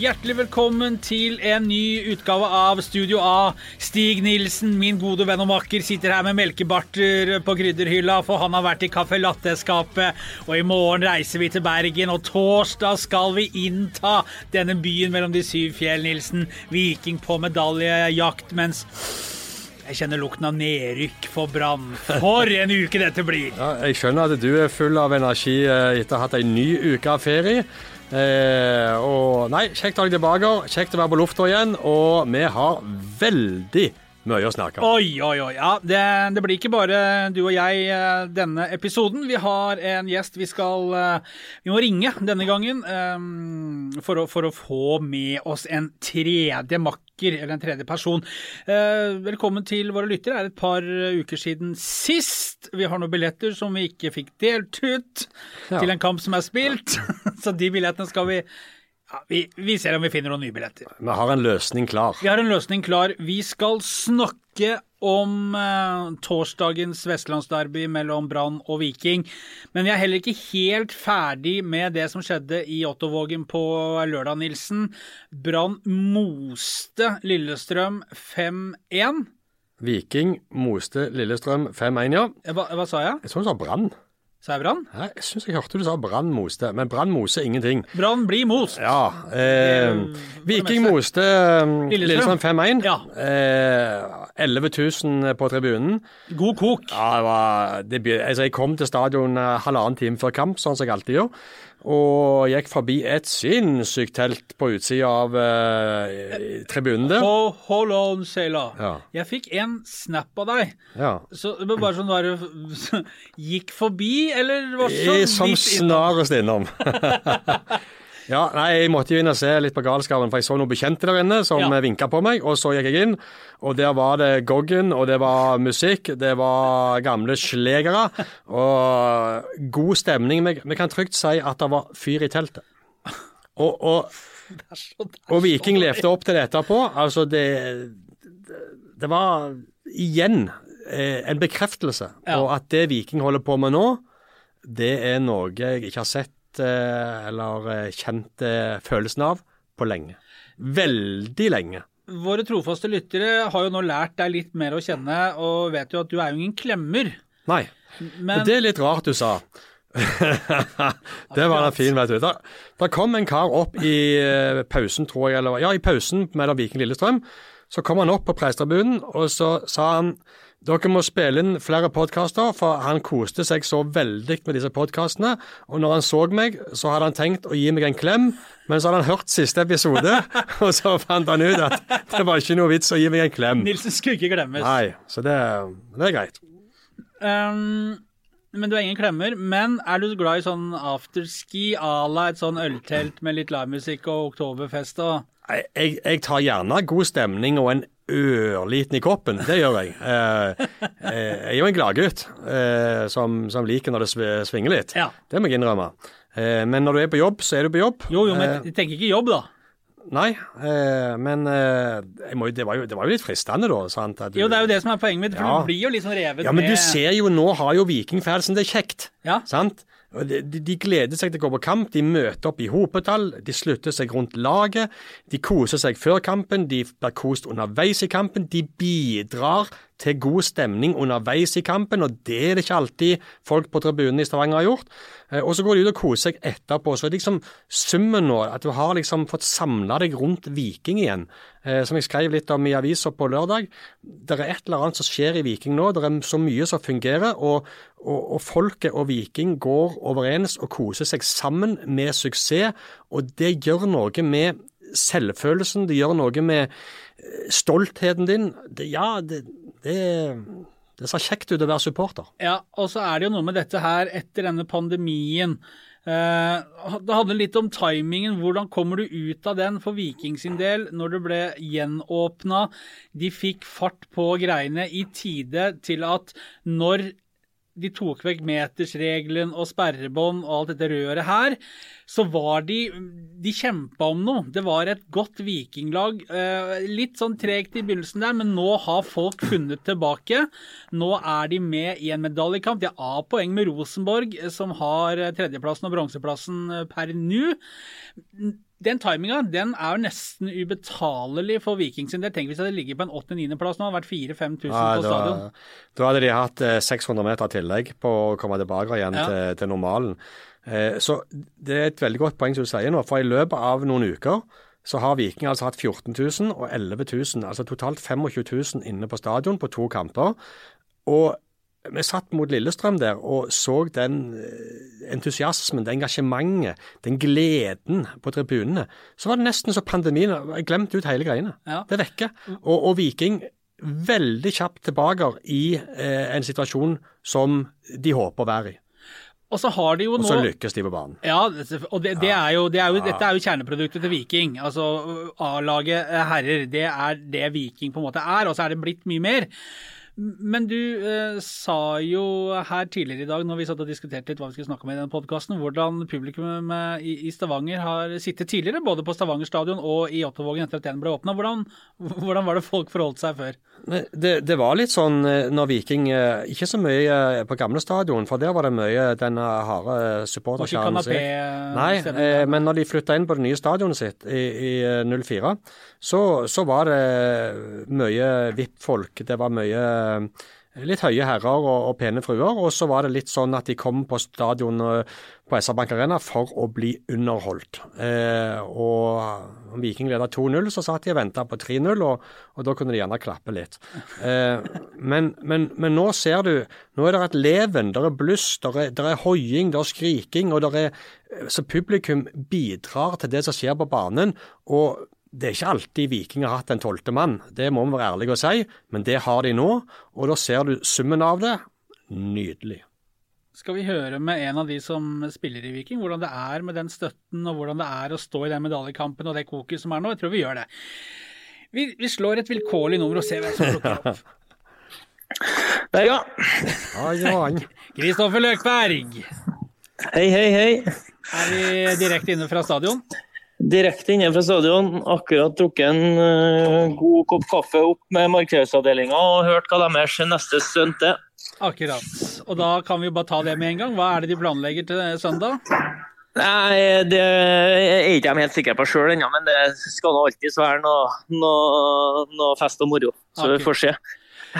Hjertelig velkommen til en ny utgave av Studio A. Stig Nilsen, min gode venn og makker, sitter her med melkebarter på krydderhylla, for han har vært i caffè latte-skapet. Og i morgen reiser vi til Bergen, og torsdag skal vi innta denne byen mellom de syv fjell, Nilsen. Viking på medaljejakt, mens jeg kjenner lukten av nedrykk for Brann. For en uke dette blir! Ja, jeg skjønner at du er full av energi eh, etter å ha hatt en ny uke av ferie. Eh, og nei, kjekt å ha deg tilbake. Kjekt å være på lufta igjen. Og vi har veldig mye å snakke om. Oi, oi, oi. Ja, det, det blir ikke bare du og jeg eh, denne episoden. Vi har en gjest vi skal eh, Vi må ringe denne gangen um, for, å, for å få med oss en tredje makker, eller en tredje person. Uh, velkommen til våre lyttere. Det er et par uker siden sist. Vi har noen billetter som vi ikke fikk delt ut Ja. til en kamp som er spilt. Så de billettene skal vi ja, vi, vi ser om vi finner noen nye billetter. Vi har en løsning klar. Vi har en løsning klar. Vi skal snakke om eh, torsdagens vestlandsderby mellom Brann og Viking. Men vi er heller ikke helt ferdig med det som skjedde i Ottovågen på lørdag, Nilsen. Brann moste Lillestrøm 5-1. Viking moste Lillestrøm 5-1, ja. Hva, hva sa jeg? Jeg tror du sa Brann. Sa jeg Brann? Jeg syns jeg hørte du sa Brann moste, men Brann moser ingenting. Brann blir most. Ja. Eh, Viking moste eh, Lillestrøm. Lillestrøm 5-1. Ja. Eh, 11 000 på tribunen. God kok. Ja, det var, det, altså jeg kom til stadion eh, halvannen time før kamp, sånn som jeg alltid gjør. Og gikk forbi et sinnssykt telt på utsida av eh, tribunen der. Hold, Hold on, Sheila. Ja. Jeg fikk en snap av deg. Ja. Så det var bare sånn bare Gikk forbi, eller var så I, som snarest innom. ja, nei, jeg måtte jo inn og se litt på galskapen, for jeg så noen bekjente der inne som Ja. vinka på meg. Og så gikk jeg inn, og der var det Goggen, og det var musikk, det var gamle slegere. Og god stemning. Vi, kan trygt si at det var fyr i teltet. Og, og, så- og Viking levde opp til det etterpå. Altså, det, det var igjen eh, en bekreftelse Ja. på at det Viking holder på med nå, det er noe jeg ikke har sett eller eh, kjent følelsen av på lenge. Veldig lenge. Våre trofaste lyttere har jo nå lært deg litt mer å kjenne, og vet jo at du er jo ingen klemmer. Nei. Men det er litt rart du sa. det var da fin, vet du. Da, da kom en kar opp i eh, pausen, tror jeg, eller ja, i pausen mellom Viking og Lillestrøm. Så kom han opp på prestribunen, og så sa han dere må spille inn flere podkaster, for han koste seg så veldig med disse podkastene. Og når han så meg, så hadde han tenkt å gi meg en klem, men så hadde han hørt siste episode, og så fant han ut at det var ikke noe vits å gi meg en klem. Nilsen skulle ikke glemmes. Nei, så det, det er greit. Um, men du har ingen klemmer. Men er du glad i sånn afterski à la et sånn øltelt med litt livemusikk og oktoberfest og Jeg, jeg, jeg tar gjerne god stemning og en ørliten i koppen. Det gjør jeg. Eh, eh, jeg er jo en gladgutt eh, som, som liker når det svinger litt. Ja. Det må jeg innrømme. Eh, men når du er på jobb, så er du på jobb. Jo, jo, men jeg tenker ikke jobb, da. nei, eh, men eh, må, det, var jo, det var jo litt fristende, da. Sant? Du- Jo, det er jo det som er poenget mitt, for Ja. du blir jo litt sånn revet Ja, men med du ser jo, nå har jo Vikingfansen det kjekt. Ja. Sant? De, de, de gleder seg til å gå på kamp, de møter opp i hopetall, de slutter seg rundt laget, de koser seg før kampen, de blir kost underveis i kampen, de bidrar til god stemning underveis i kampen, og det er det ikke alltid folk på tribunene i Stavanger har gjort. Eh, Og så går de ut og koser seg etterpå. Så er det liksom summen nå, at du har liksom fått samla deg rundt Viking igjen, eh, som jeg skrev litt om i avisa på lørdag. Det er et eller annet som skjer i Viking nå, det er så mye som fungerer, og, og, og folket og Viking går overens og koser seg sammen med suksess, og det gjør noe med selvfølelsen, det gjør noe med eh, stoltheten din. Det, ja, det, det, det ser kjekt ut å være supporter. Ja, og så er det jo noe med dette her etter denne pandemien. Eh, det handler litt om timingen. Hvordan kommer du ut av den for Viking sin del når det ble gjenåpna? De fikk fart på greiene i tide til at når de tok vekk metersregelen og sperrebånd og alt dette røret her, så var de De kjempa om noe. Det var et godt vikinglag. Eh, litt sånn tregt i begynnelsen der, men nå har folk funnet tilbake. Nå er de med i en medaljekamp. De har A-poeng med Rosenborg, som har tredjeplassen og bronseplassen per nå den timinga den er jo nesten ubetalelig for Viking sin del. Tenk hvis det ligget på en 8.-9.-plass nå, det hadde vært 4000-5000 ja, på stadion. Da hadde de hatt 600 eh, meter tillegg på å komme tilbake igjen ja. til, til, normalen. Eh, så det er et veldig godt poeng som du sier nå. For i løpet av noen uker så har Viking altså hatt 14 000 og 11 000, altså totalt 25 000 inne på stadion på to kamper. Og vi satt mot Lillestrøm der og så den eh, entusiasmen, det engasjementet, den gleden på tribunene. Så var det nesten så pandemien Jeg glemte ut hele greiene. Ja. Det er vekke. Og, og, Viking veldig kjapt tilbake i eh, en situasjon som de håper å være i. Og så har de jo nå... Og så lykkes de på banen. Ja, og det, det er jo, det er jo, dette er jo kjerneproduktet til Viking. Altså A-laget herrer, det er det Viking på en måte er, og så er det blitt mye mer. Men du eh, sa jo her tidligere i dag, når vi satt og diskuterte litt hva vi skulle snakke om i denne podkasten, hvordan publikum i, i, Stavanger har sittet tidligere, både på Stavanger stadion og i Ottervågen etter at den ble åpna. Hvordan, hvordan, var det folk forholdt seg før? Det, det, var litt sånn eh, når Viking eh, Ikke så mye eh, på gamle stadion, for der var det mye den harde supporterkjernen sin. Nei, eh, men når de flytta inn på det nye stadionet sitt i, i 04, så, så var det mye VIP-folk. Det var mye litt høye herrer og, og, pene fruer. Og så var det litt sånn at de kom på stadion eh, på SR-Bank Arena for å bli underholdt. Eh, og om Viking leda 2-0, så satt de og venta på 3-0, og, og, da kunne de gjerne klappe litt. Eh, men, men, men, nå ser du Nå er det et leven, det er bluss, det er, er hoiing, det er skriking. og det er, Så publikum bidrar til det som skjer på banen. og det er ikke alltid Viking har hatt en tolvte mann, det må vi være ærlige og si, men det har de nå. Og da ser du summen av det. Nydelig. Skal vi høre med en av de som spiller i Viking, hvordan det er med den støtten, og hvordan det er å stå i den medaljekampen og det koket som er nå? Jeg tror vi gjør det. Vi, vi slår et vilkårlig nummer og ser hvem som plukker opp. Der, ja. Kristoffer Løkberg. Hei, hei, hei. Er vi direkte inne fra stadion? Direkte inne fra stadion. Akkurat drukket en uh, god kopp kaffe opp med markedsavdelinga og hørt hva deres neste stunt er. Akkurat. Og da kan vi bare ta det med en gang. Hva er det de planlegger til søndag? Nei, Det er ikke de helt sikre på sjøl ennå, men det skal nå alltid være noe, noe, noe, fest og moro. Så okay. vi får se.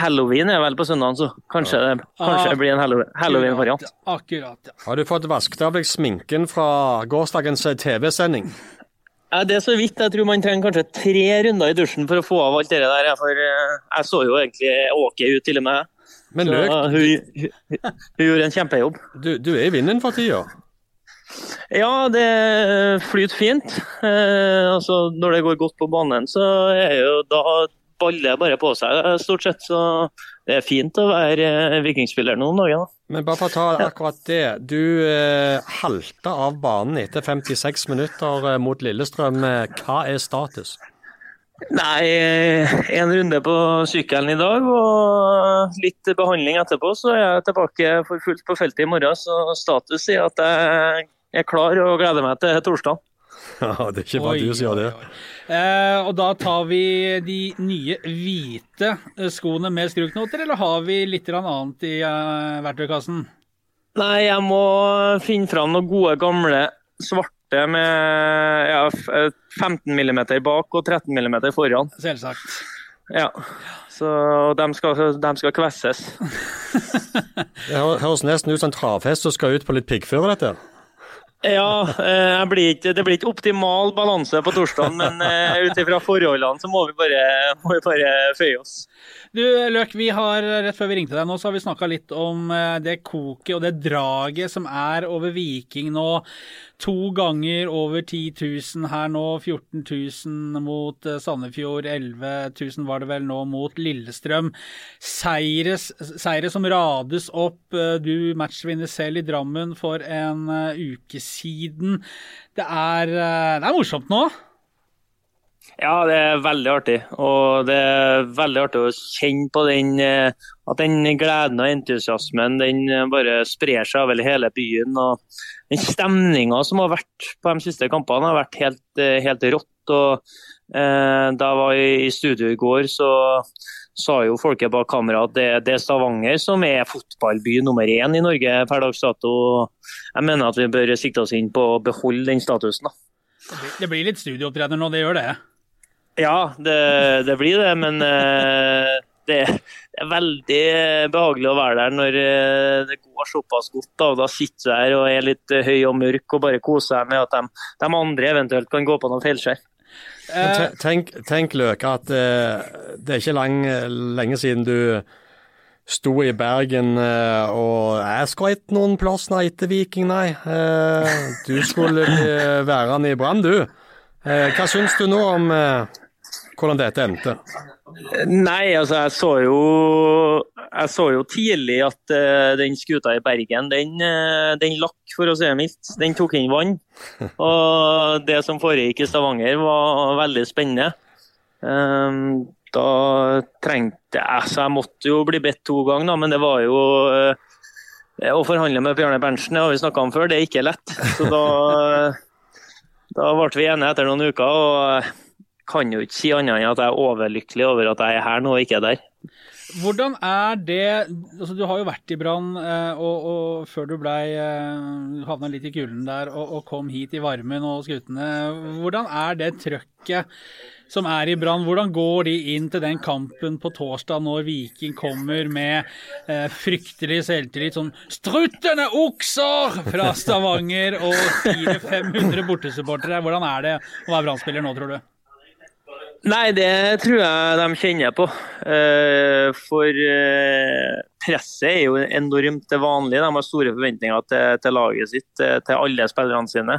Halloween er vel på søndag, så kanskje, det, kanskje det blir en halloween-variant. Akkurat, ja. Har du fått vasket av deg sminken fra gårsdagens TV-sending? Ja, det er så vidt. Jeg tror man trenger kanskje tre runder i dusjen for å få av alt det der. For eh, jeg så jo egentlig Åke ut til og med. Men løk, hun, hun, hun, gjorde en kjempejobb. Du, du er i vinden for tida? Ja, det flyter fint. Eh, altså, når det går godt på banen, så er jo da baller bare på seg, stort sett. Så det er fint å være eh, vikingspiller noen dager. Men bare for å ta akkurat det. Du eh, halta av banen etter 56 minutter eh, mot Lillestrøm. Hva er status? Nei, eh, en runde på sykkelen i dag og litt behandling etterpå, så er jeg tilbake for fullt på feltet i morgen. Så status er at jeg er klar og gleder meg til torsdag. Ja, det er ikke bare du som gjør det. Eh, og da tar vi de nye hvite eh, skoene med skruknoter, eller har vi litt annet i eh, verktøykassen? Nei, jeg må finne fram noen gode, gamle svarte med ja, 15 mm bak og 13 mm foran. Selvsagt. Ja. Så de skal, de skal kvesses. det høres nesten ut som en travhest som skal ut på litt piggføre, dette. Ja, eh, blir ikke, det blir ikke optimal balanse på torsdag, men uh, ut ifra forholdene så må vi bare, må vi bare føye oss. Du Løk, vi har rett før vi ringte deg nå, så har vi snakka litt om eh, det koket og det draget som er over Viking nå. To ganger over 10 000 her nå. 14 000 mot eh, Sandefjord. 11 000 var det vel nå mot Lillestrøm. Seire, seire som rades opp. Eh, du matchvinner selv i Drammen for en uke siden. Det er, det er morsomt nå? Ja, det er veldig artig. Og det er veldig artig å kjenne på den eh, at den gleden og entusiasmen den eh, bare sprer seg over hele byen. og Den stemninga som har vært på de siste kampene, har vært helt, eh, helt rått. og eh, Da jeg var i studio i går, så sa jo folket bak kamera at det, det, er Stavanger som er fotballby nummer én i Norge per dags dato. Jeg mener at vi bør sikte oss inn på å beholde den statusen. da. Det blir litt studioopptreden nå, det gjør det? Ja, det, det blir det. Men uh, det, er veldig behagelig å være der når uh, det går såpass godt. Da, og da sitter du der og er litt uh, høy og mørk og bare koser deg med at de, de andre eventuelt kan gå på noen feilskjær. Tenk, tenk Løke, at det er ikke lang, lenge siden du sto i Bergen og jeg skal ikke noen plass nei, etter Viking, nei. Du skulle være i Brann, du. Hva syns du nå om hvordan dette endte? Nei, altså jeg så jo, jeg så jo tidlig at uh, den skuta i Bergen, den, uh, den lakk, for å si det mildt. Den tok inn vann. Og det som foregikk i Stavanger var veldig spennende. Um, da trengte jeg Så jeg måtte jo bli bedt to ganger, da, men det var jo uh, Å forhandle med Bjarne Berntsen, det har vi snakka om før, det er ikke lett. Så da, da ble vi enige etter noen uker. og kan jo ikke si annet enn at jeg er overlykkelig over at jeg er her nå og ikke er der. Hvordan er det altså Du har jo vært i Brann, eh, og, og, før du ble, eh, havna litt i kulden der og, og, kom hit i varmen og skutene. Hvordan er det trøkket som er i Brann? Hvordan går de inn til den kampen på torsdag når Viking kommer med eh, fryktelig selvtillit? Sånn 'Struttende okser!' fra Stavanger og 400-500 bortesupportere. Hvordan er det å være Brann-spiller nå, tror du? Nei, det tror jeg de kjenner på. Eh, for eh, presset er jo enormt vanlig. De har store forventninger til, laget sitt, til alle spillerne sine.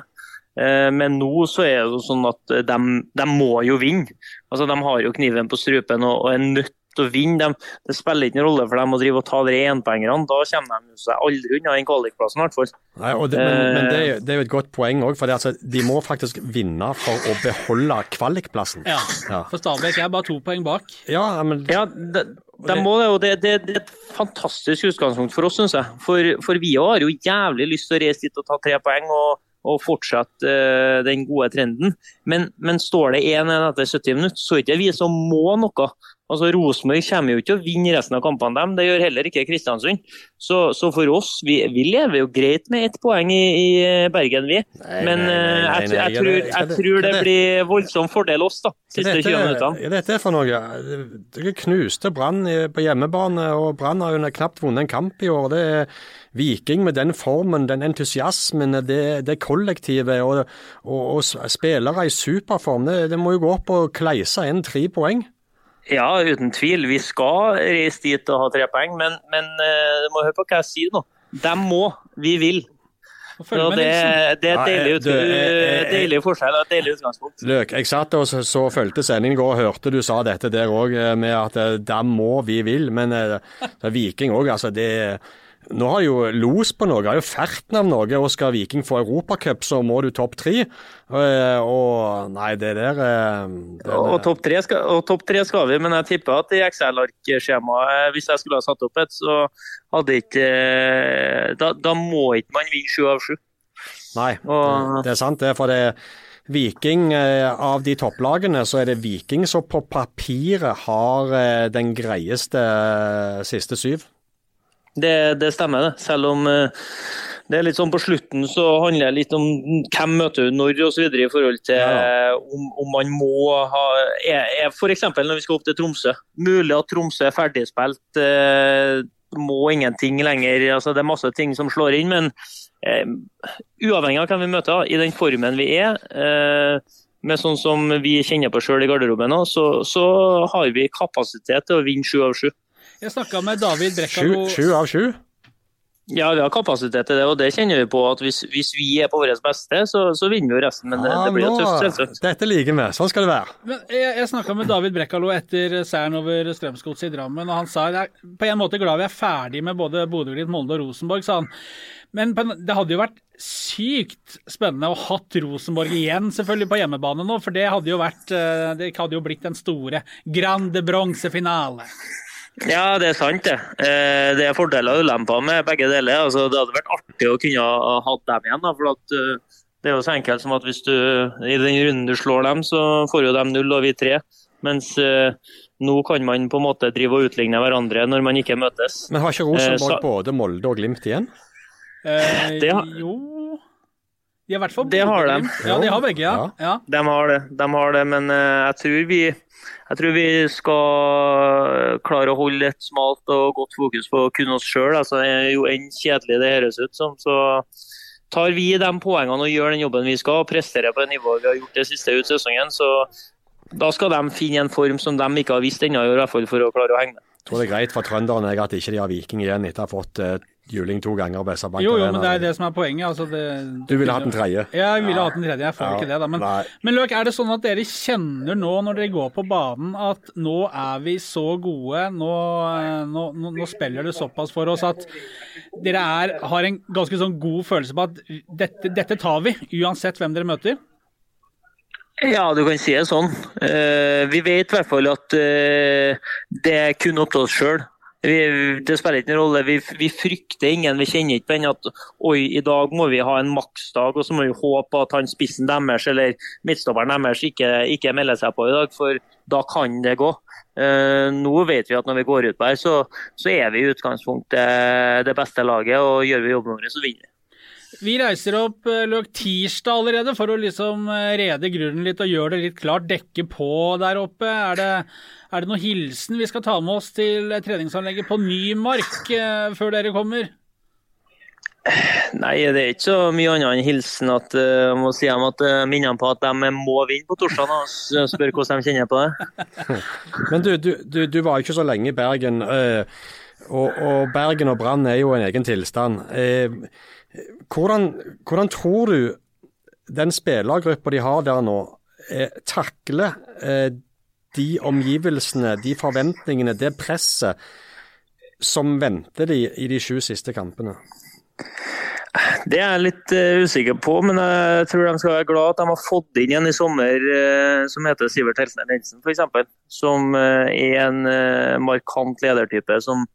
Eh, men nå så er det jo sånn at de, de må jo vinne. Altså, de har jo kniven på strupen og, og er nødt til å vinne. De, det spiller ikke noen rolle for dem å drive og ta de enpoengerne. Da kommer de seg aldri unna den kvalikplassen, i hvert fall. Nei, det, men, men det, er, det, er jo et godt poeng òg, for altså, de må faktisk vinne for å beholde kvalikplassen. Ja, ja. for Stabæk er bare to poeng bak. Ja, men... Ja, det, de må det, og det, det, det, er et fantastisk utgangspunkt for oss, syns jeg. For, for vi har jo jævlig lyst til å reise dit og ta tre poeng. og og fortsette uh, den gode trenden. Men, men står det 1-1 etter 70 minutter, så er det ikke vi som må noe. Altså Rosenborg kommer jo ikke til å vinne resten av kampene, dem. det gjør heller ikke Kristiansund. Så, så, for oss, vi, vi, lever jo greit med ett poeng i, i, Bergen, vi. Nei, Men nei, nei, jeg, jeg, tror, jeg, tror, det blir voldsom fordel oss, da. Siste 20 minuttene. Hva er dette for noe? Dere knuste Brann på hjemmebane, og Brann har jo knapt vunnet en kamp i år. Det er Viking med den formen, den entusiasmen, det, det kollektivet og, og, og spillere i superform. Det, det må jo gå opp og kleise inn tre poeng. Ja, uten tvil. Vi skal reise dit og ha tre poeng, men, men uh, du må høre på hva jeg sier nå. De må, vi vil. Ja, det, det, er et deilig, forskjell og et deilig utgangspunkt. Løk, jeg satt og så, så fulgte sendingen i går og hørte du sa dette der òg, eh, med at da de må, vi vil. Men det er Viking òg, altså. det nå har jo los på noe, har jo ferten av noe, og skal Viking få Europacup, så må du topp tre. Eh, og nei, det der eh, det, Og topp tre, top tre, skal vi, men jeg tipper at i Excel-arkskjemaet, eh, hvis jeg skulle ha satt opp et, så hadde ikke Da, da må ikke man vinne sju av sju. Nei, og, det er sant det. For det Viking, av de topplagene, så er det Viking som på papiret har den greieste siste syv. Det, det stemmer, det. Selv om eh, det er litt sånn på slutten så handler det litt om hvem møter du når osv. i forhold til ja. om, om, man må ha F.eks. når vi skal opp til Tromsø. Mulig at Tromsø er ferdigspilt. Eh, må ingenting lenger. altså Det er masse ting som slår inn. Men eh, uavhengig av hvem vi møter, i den formen vi er, eh, med sånn som vi kjenner på sjøl i garderoben nå, så, så har vi kapasitet til å vinne sju av sju. Jeg snakka med David Brekkalo Sju av sju? Ja, vi har kapasitet til det, og det kjenner vi på. at Hvis, hvis vi er på vårt beste, så, så vinner vi resten. Men det, det blir jo tøft, selvsagt. Dette liker vi. Sånn skal det være. Men jeg jeg snakka med David Brekkalo etter seieren over Strømsgodset i Drammen, og han sa jeg er på en måte glad vi er ferdig med både Bodø-Glimt, Molde og Rosenborg, sa han. Men på en- det hadde jo vært sykt spennende å hatt Rosenborg igjen, selvfølgelig på hjemmebane nå. For det hadde jo vært eh, Det hadde jo blitt den store grande bronsefinale. Ja, det er sant det. Eh, Det er fordeler og ulemper med begge deler. Altså, det hadde vært artig å kunne ha hatt dem igjen. Da, for at, eh, det er jo så enkelt som at hvis du i den runden du slår dem, så får jo de null og vi tre. Mens eh, nå kan man på en måte drive og utligne hverandre når man ikke møtes. Men har ikke Rosenborg Eh, så- både Molde og Glimt igjen? Eh, Det har- Jo De har i hvert fall Det har de. Ja, de har begge, ja. Ja. De har det, de har det men eh, jeg tror vi jeg tror vi skal klare å holde et smalt og godt fokus på kun oss sjøl. Altså, jo enn kjedelig det høres ut som. Så tar vi de poengene og gjør den jobben vi skal, og presterer på det nivået vi har gjort det siste ut sesongen, så da skal de finne en form som de ikke har visst ennå, i hvert fall for å klare å henge med. Jeg tror det er greit for trønderne at ikke de har Viking igjen etter å ha fått eh, juling to ganger på SR Bank Jo, jo, men det er det som er poenget. Altså, det, Du ville hatt en tredje? Ja, jeg ville hatt en tredje. Jeg får Ja, ikke det, da. Men, men Løk, er det sånn at dere kjenner nå når dere går på banen at nå er vi så gode, nå, nå, nå, nå spiller det såpass for oss at dere er, har en ganske sånn god følelse på at dette, dette tar vi, uansett hvem dere møter? Ja, du kan si det sånn. Eh, vi vet i hvert fall at eh, det er kun opp til oss sjøl. Det spiller ikke noen rolle. Vi, vi frykter ingen. Vi kjenner ikke på den at oi, i dag må vi ha en maksdag, og så må vi håpe at han spissen deres eller midtstopperen deres ikke, ikke melder seg på i dag, for da kan det gå. Eh, nå vet vi at når vi går ut på her, så, så er vi i utgangspunktet det beste laget, og gjør vi jobben vår, så vinner vi. Vi reiser opp eh, løk tirsdag allerede for å liksom eh, rede grunnen litt og gjøre det litt klart, dekke på der oppe. Er det, er det noen hilsen vi skal ta med oss til treningsanlegget på Nymark eh, før dere kommer? Nei, det er ikke så mye annet enn hilsen at jeg må si dem at jeg minner dem på at de må vinne på torsdag. og Spør hvordan de kjenner på det. Men du, du, du, du var jo ikke så lenge i Bergen. eh, og, og Bergen og Brann er jo en egen tilstand. Hvordan, hvordan tror du den spillergruppa de har der nå, eh, takler eh, de omgivelsene, de forventningene, det presset som venter de i de sju siste kampene? Det er jeg litt uh, usikker på, men jeg tror de skal være glad at de har fått inn en i sommer uh, som heter Sivert Helsen Jensen, f.eks. Som uh, er en markant ledertype som,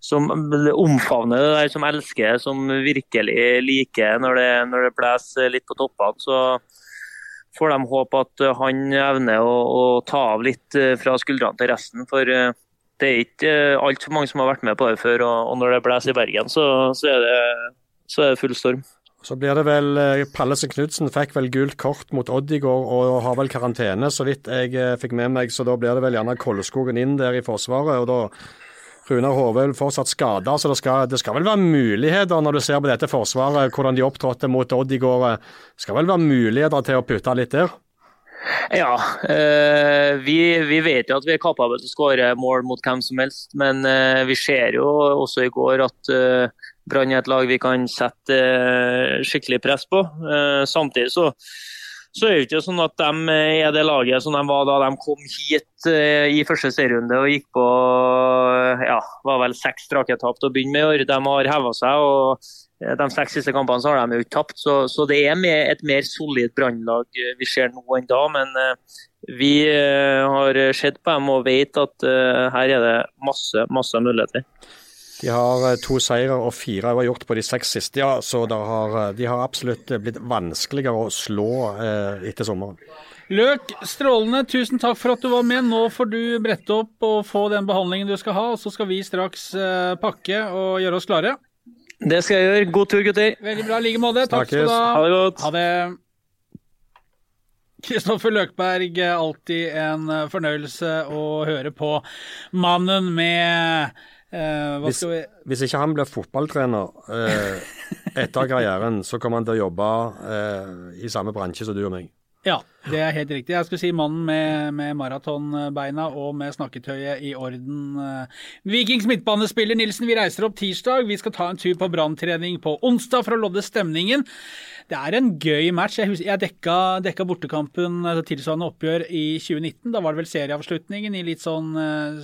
som omfavner det der, som elsker, som virkelig liker når det, når det blåser litt på toppene. Så får de håpe at han evner å, å ta av litt fra skuldrene til resten. for det er ikke altfor mange som har vært med på det før, og, og når det blåser i Bergen, så, så, er det, så er det full storm. Så blir det vel eh, Pallesen Knutsen fikk vel gult kort mot Odd i går og har vel karantene, så vidt jeg eh, fikk med meg. Så da blir det vel gjerne Kolleskogen inn der i forsvaret. og da Runar Hove er fortsatt skada, så det skal, det skal vel være muligheter når du ser på dette forsvaret, hvordan de opptrådte mot Odd i går. Det skal vel være muligheter til å putte litt der? Ja, øh, vi, vi, vet jo at vi er kapable til å skåre mål mot hvem som helst. Men øh, vi ser jo også i går at øh, Brann er et lag vi kan sette eh, skikkelig press på. Eh, samtidig så, så er det ikke sånn at de er det laget som de var da de kom hit eh, i første serierunde og gikk på ja, var vel seks strake tap til å begynne med i år. De har heva seg. og de seks siste kampene så har de jo ikke tapt, så, så det er et mer solid brannlag vi ser nå enn da. Men vi har sett på dem og vet at her er det masse, masse muligheter. De har to seire og fire gjort på de seks siste, ja, så har, de har absolutt blitt vanskeligere å slå etter sommeren. Løk, strålende. Tusen takk for at du var med. Nå får du brette opp og få den behandlingen du skal ha, og så skal vi straks pakke og gjøre oss klare. Det skal jeg gjøre. God tur, gutter. Veldig bra. I like måte. Takk skal du ha. Ha det godt. Ha det. Kristoffer Løkberg, alltid en fornøyelse å høre på mannen med eh, hva hvis, vi hvis ikke han blir fotballtrener eh, etter karrieren, så kommer han til å jobbe eh, i samme bransje som du og meg. Ja. Det er helt riktig. Jeg skulle si mannen med, med maratonbeina og med snakketøyet i orden. Vikings midtbanespiller Nilsen, vi reiser opp tirsdag. Vi skal ta en tur på branntrening på onsdag for å lodde stemningen. Det er en gøy match. Jeg, husker, jeg dekka, dekka, bortekampen altså tilsvarende oppgjør i 2019. Da var det vel serieavslutningen i litt sånn uh,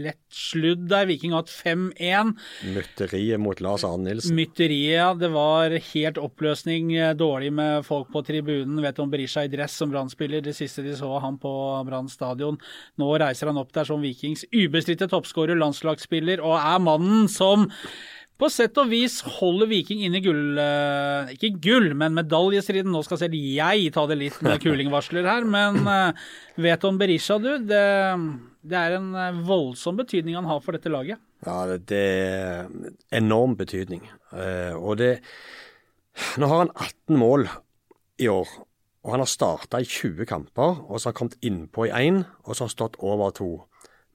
lett sludd der. Viking har hatt 5-1. Mytteriet mot Lars Arne Nilsen. Mytteriet, ja. Det var helt oppløsning. Eh, dårlig med folk på tribunen. Vet om Berisha i dress som Brann-spiller. Det siste de så han på Brann stadion. Nå reiser han opp der som Vikings ubestridte toppskårer, landslagsspiller, og er mannen som på sett og vis holder Viking inne i gull eh, Ikke gull, men medaljestriden. Nå skal selv jeg ta det litt med kulingvarsler her, men vet du om Berisha, du. Det, det, er en eh, voldsom betydning han har for dette laget. Ja, det er enorm betydning. Og det Nå har han 18 mål i år. Og han har starta i 20 kamper, og så har kommet innpå i én, og så har han stått over to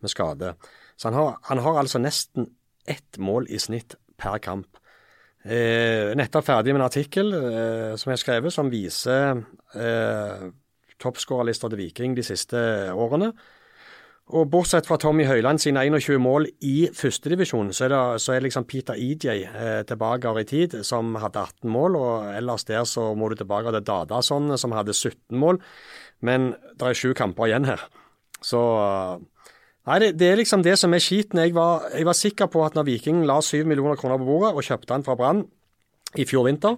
med skade. Så han har, han har altså nesten ett mål i snitt per kamp. Eh, nettopp ferdig med en artikkel eh, som jeg har skrevet, som viser eh, toppskårerlista til Viking de siste årene. Og Bortsett fra Tommy Høiland sine 21 mål i førstedivisjon, så, er det, så er liksom Peter EJ eh, tilbake i tid, som hadde 18 mål. og Ellers der så må du tilbake til Dadason, som hadde 17 mål. Men det er sju kamper igjen her. Så Nei, det, det, er liksom det som er skiten. Jeg var, jeg var sikker på at når Viking la 7 millioner kroner på bordet og kjøpte han fra Brann i fjor vinter,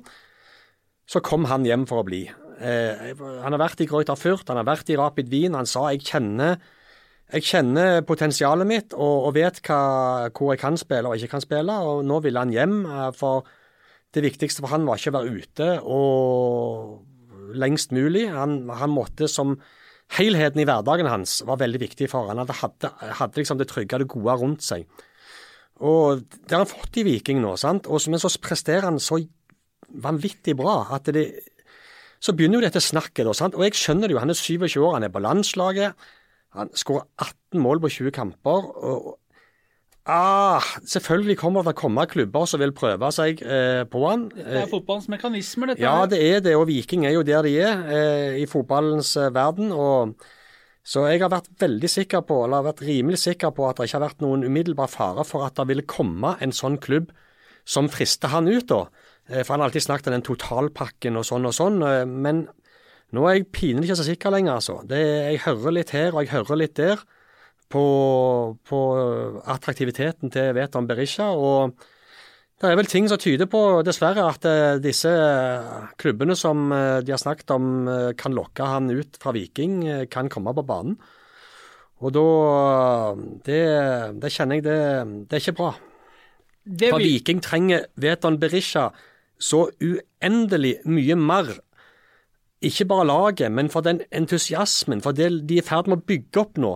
så kom han hjem for å bli. Eh, han har vært i Greuter Fürth, han har vært i Rapid Wien. Han sa jeg kjenner, jeg kjenner potensialet mitt og, og vet hva, hvor jeg kan spille og ikke kan spille. og Nå ville han hjem. Eh, for det viktigste for han var ikke å være ute og lengst mulig. Han, han måtte som helheten i hverdagen hans var veldig viktig for han. Han hadde, hadde liksom det trygge, det gode rundt seg. Og Det har han fått i Viking nå, sant? Og, men så presterer han så vanvittig bra at det Så begynner jo dette snakket, da. sant? Og jeg skjønner det jo, han er 27 år, han er på landslaget. Han skårer 18 mål på 20 kamper. og Ah, selvfølgelig kommer det til å komme klubber som vil prøve seg eh, på han. Det er fotballens mekanismer, dette. Ja, det er det. Og Viking er jo der de er eh, i fotballens eh, verden. og så jeg har vært veldig sikker på, eller har vært rimelig sikker på at det ikke har vært noen umiddelbar fare for at det ville komme en sånn klubb som frister han ut, da. Eh, for han har alltid snakket om den totalpakken og sånn og sånn. Eh, men nå er jeg pinlig ikke så sikker lenger, altså. Det, jeg hører litt her og jeg hører litt der på, på attraktiviteten til Veton Berisha. og det er vel ting som tyder på, dessverre, at uh, disse klubbene som uh, de har snakket om uh, kan lokke han ut fra Viking, kan komme på banen. Og da det, det, kjenner jeg det, det er ikke bra. Det for Viking trenger Veton Berisha så uendelig mye mer ikke bare laget, men for den entusiasmen, for det de er i ferd med å bygge opp nå.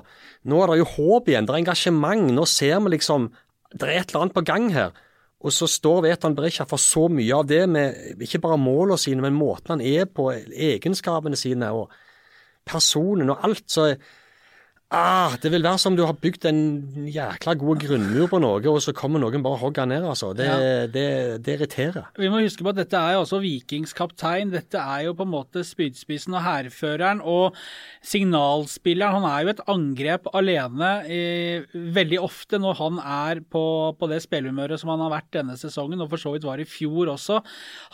Nå er det jo håp igjen, det er engasjement. Nå ser vi liksom det er et eller annet på gang her. Og så står Vetan Berisha for så mye av det, med ikke bare målene sine, men måten han er på, egenskapene sine og personen og alt. Så Ah, det vil være som du har bygd en jækla god grunnmur på noe, og så kommer noen bare og hogger ned. altså. Det, ja. det, det, irriterer. Vi må huske på at dette er jo også Vikings kaptein. Dette er jo på en måte spydspissen og hærføreren. Og signalspilleren. Han er jo et angrep alene eh, veldig ofte når han er på, på det spillehumøret som han har vært denne sesongen, og for så vidt var i fjor også.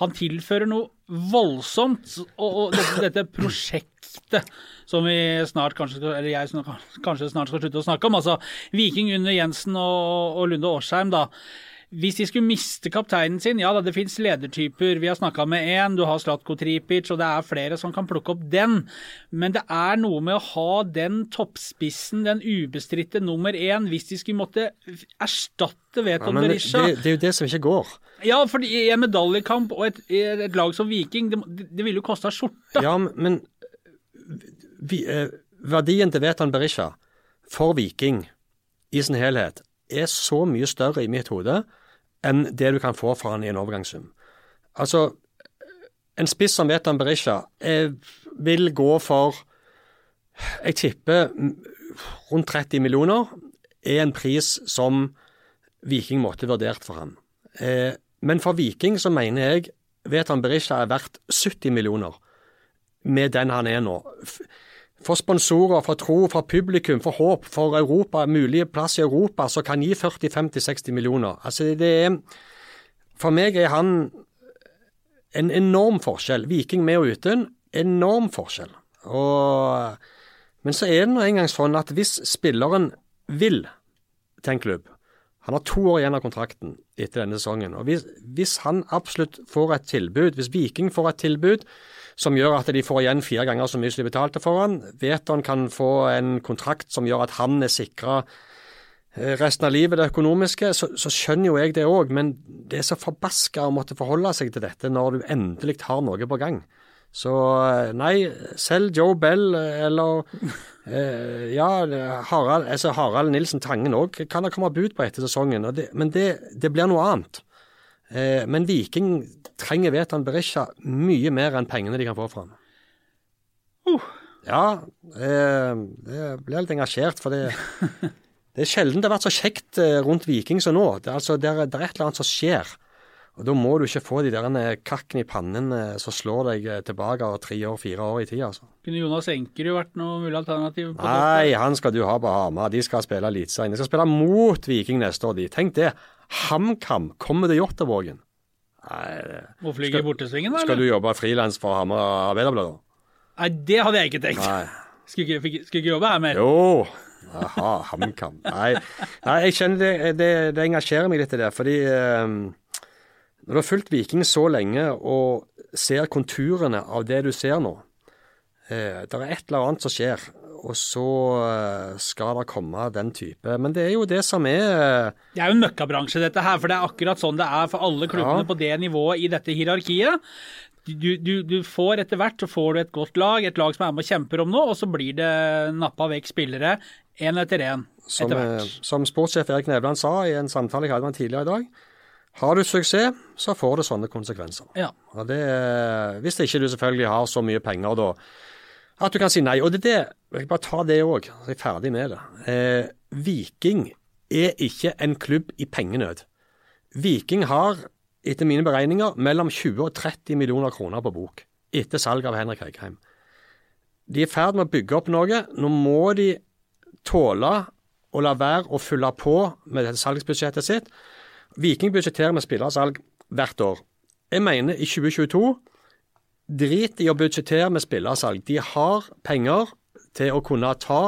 Han tilfører noe voldsomt. Og, og dette, dette prosjektet som vi snart kanskje, eller jeg kanskje snart skal slutte å snakke om. Altså Viking under Jensen og, og Lunde Årsheim, da. Hvis de skulle miste kapteinen sin, ja da, det fins ledertyper. Vi har snakka med én, du har Slatko Tripic, og det er flere som kan plukke opp den. Men det er noe med å ha den toppspissen, den ubestridte nummer én, hvis de skulle måtte erstatte Veton ja, Berisha. Det, det, er jo det som ikke går. Ja, for i en medaljekamp og et, et, lag som Viking, det, det ville jo kosta skjorta. Ja, men vi, eh, verdien til Veton Berisha for Viking i sin helhet er så mye større i mitt hode enn det du kan få for han i en overgangssum. Altså, en spiss som Vetan Berisha vil gå for Jeg tipper rundt 30 millioner er en pris som Viking måtte vurdert for ham. Eh, men for Viking så mener jeg Vetan Berisha er verdt 70 millioner. med den han er nå. For sponsorer, for tro, for publikum, for håp, for Europa, mulige plass i Europa som kan gi 40-50-60 millioner. Altså det er, For meg er han en enorm forskjell. Viking med og uten, enorm forskjell. Og, men så er det nå engang sånn at hvis spilleren vil til en klubb Han har to år igjen av kontrakten etter denne sesongen. og hvis, hvis han absolutt får et tilbud, hvis Viking får et tilbud som gjør at de får igjen fire ganger så mye som de betalte for han, Veton kan få en kontrakt som gjør at han er sikra resten av livet, det økonomiske, så, så skjønner jo jeg det òg, men det er så forbaska å måtte forholde seg til dette når du endelig har noe på gang. Så nei, selv Joe Bell eller eh, ja, Harald, altså Harald Nilsen Tangen òg kan det komme bud på etter sesongen, det, men det, det, blir noe annet. Eh, men Viking trenger Vetan Berisha mye mer enn pengene de kan få fra ham. Uh. Ja, eh, det blir litt engasjert, for det Det er sjelden det har vært så kjekt eh, rundt Viking som nå. Det er, altså, det er, det er et eller annet som skjer. Og Da må du ikke få de der kakken i pannen eh, som slår deg tilbake av tre år, fire år i tid. altså. Kunne Jonas Enkerud vært noe mulig alternativ? på Nei, han skal du ha på Hamar. De skal spille Eliteserien. De skal spille mot Viking neste år, de. Tenk det. HamKam kommer til Jåttåvågen. Må flyge bortesvingen, da? Skal du jobbe frilans for Hamar Arbeiderblad? Nei, det hadde jeg ikke tenkt. Skulle ikke, skulle ikke jobbe her mer? Jo, Aha, HamKam. Nei, nei, jeg kjenner det, det, det, engasjerer meg litt i det. Fordi eh, når du har fulgt Viking så lenge og ser konturene av det du ser nå eh, Det er et eller annet som skjer, og så eh, skal det komme den type. Men det er jo det som er eh, Det er jo en møkkabransje, dette her. For det er akkurat sånn det er for alle klubbene ja. på det nivået i dette hierarkiet du, du, du, får etter hvert så får du et godt lag, et lag som er med og kjemper om noe, og så blir det nappa vekk spillere én etter én etter hvert. Som sportssjef Erik Nevland sa i en samtale jeg hadde med ham tidligere i dag, har du suksess, så får det sånne konsekvenser. Ja. Det, hvis ikke du selvfølgelig har så mye penger da, at du kan si nei. Og det er det, jeg bare ta det òg, så jeg er ferdig med det. Eh, Viking er ikke en klubb i pengenød. Viking har, etter mine beregninger, mellom 20 og 30 millioner kroner på bok etter salget av Henrik Heikheim. De er i ferd med å bygge opp noe. Nå må de tåle å la være å fylle på med dette salgsbudsjettet sitt. Viking budsjetterer med spillersalg hvert år. Jeg mener i 2022 drit i å budsjettere med spillersalg. De har penger til å kunne ta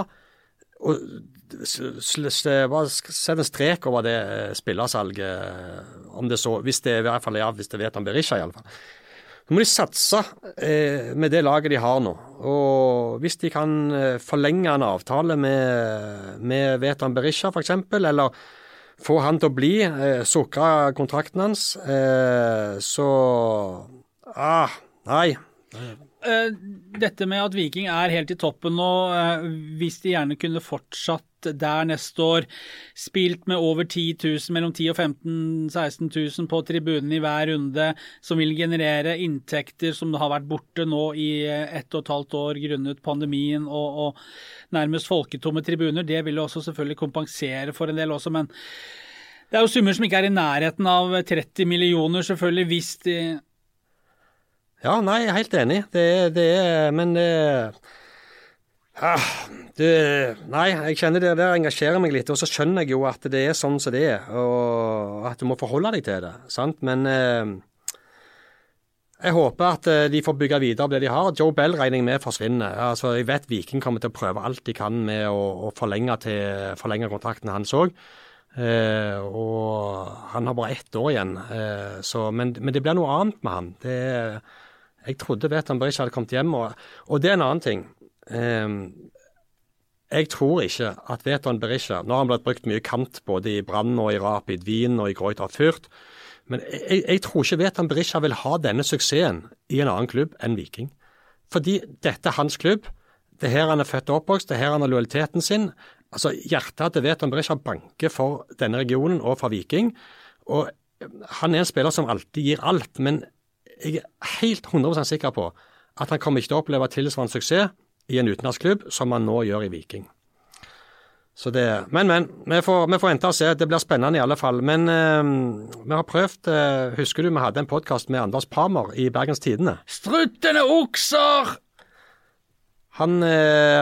og Sett en strek over det eh, spillersalget, om det så Hvis det i hvert fall ja, hvis det vet han Berisha, iallfall. Nå må de satse eh, med det laget de har nå. Og hvis de kan eh, forlenge en avtale med, med Vetan Berisha f.eks., eller få han til å bli, eh, sukre kontrakten hans, eh, så ah, Nei. Eh, dette med at Viking er helt i toppen nå, eh, hvis de gjerne kunne fortsatt der neste år. Spilt med over 10 000, mellom 10 og 15 16 000 på tribunen i hver runde, som vil generere inntekter som har vært borte nå i ett og et halvt år grunnet pandemien og, og nærmest folketomme tribuner. Det vil jo også selvfølgelig kompensere for en del også, men det er jo summer som ikke er i nærheten av 30 millioner, selvfølgelig, hvis de Ja, nei, jeg er helt enig. Det, det er Men det Ah, det, nei, jeg kjenner det der engasjerer meg litt. Og så skjønner jeg jo at det er sånn som det er, og at du må forholde deg til det. sant? Men eh, jeg håper at eh, de får bygge videre på det de har. Joe Bell regner jeg med forsvinner. Altså, Jeg vet Viking kommer til å prøve alt de kan med å, å forlenge, til, forlenge, kontrakten hans òg. Eh, og han har bare ett år igjen. Eh, så, men, men, det blir noe annet med han. Det, jeg trodde Vetan Berisha hadde kommet hjem. Og, og det er en annen ting. Um, jeg tror ikke at Veton Berisha Nå har han blitt brukt mye kant både i Brann og i Rapid Wien og i Greuther Fürth. Men jeg, jeg, tror ikke Veton Berisha vil ha denne suksessen i en annen klubb enn Viking. Fordi dette er hans klubb. Det er her han er født og oppvokst, det er her han har lojaliteten sin. Altså, Hjertet til Veton Berisha banker for denne regionen og for Viking. Og Han er en spiller som alltid gir alt, men jeg er helt 100 sikker på at han kommer ikke til å oppleve tilsvarende suksess i en utenlandsklubb, som han nå gjør i Viking. Så det, men, men. Vi får, vi får vente og se. Det blir spennende i alle fall. Men uh, vi har prøvd uh, Husker du vi hadde en podkast med Anders Pamer i Bergens Tidende? Struttende okser! Han eh,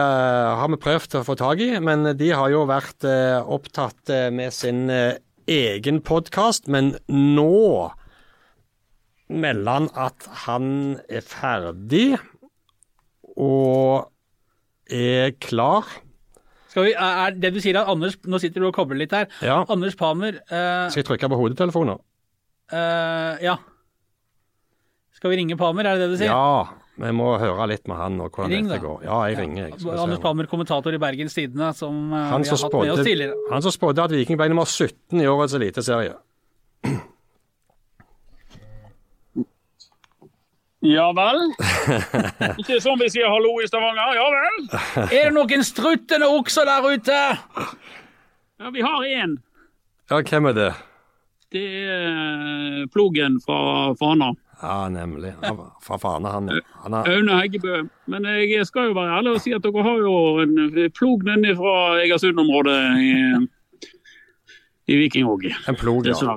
har vi prøvd å få tak i, men de har jo vært eh, opptatt eh, med sin eh, egen podkast. Men nå melder han at han er ferdig og er klar. Skal vi, er det du sier at Anders Nå sitter du og kobler litt her. Ja. Anders Palmer eh, Skal jeg trykke på hodetelefonen? eh, Ja. Skal vi ringe Palmer, er det det du sier? Ja, vi må høre litt med han og hvordan Ring, dette går. Ja, jeg ringer. Jeg, Anders. Palmer, kommentator i Bergens Tidende, som eh, Han vi har hatt med oss tidligere. han som spådde at Viking ble nummer 17 i årets eliteserie. Ja vel? Ikke sånn vi sier hallo i Stavanger? Ja vel? Er det noen struttende okser der ute? Ja, vi har én. Ja, hvem er det? Det er eh, Plogen fra Fana. Ja, nemlig. Fra Fana, han. han er, Aune Heggebø. Men jeg skal jo være ærlig og si at dere har jo en plog nede fra Egersund-området i, Viking òg. en plog, ja.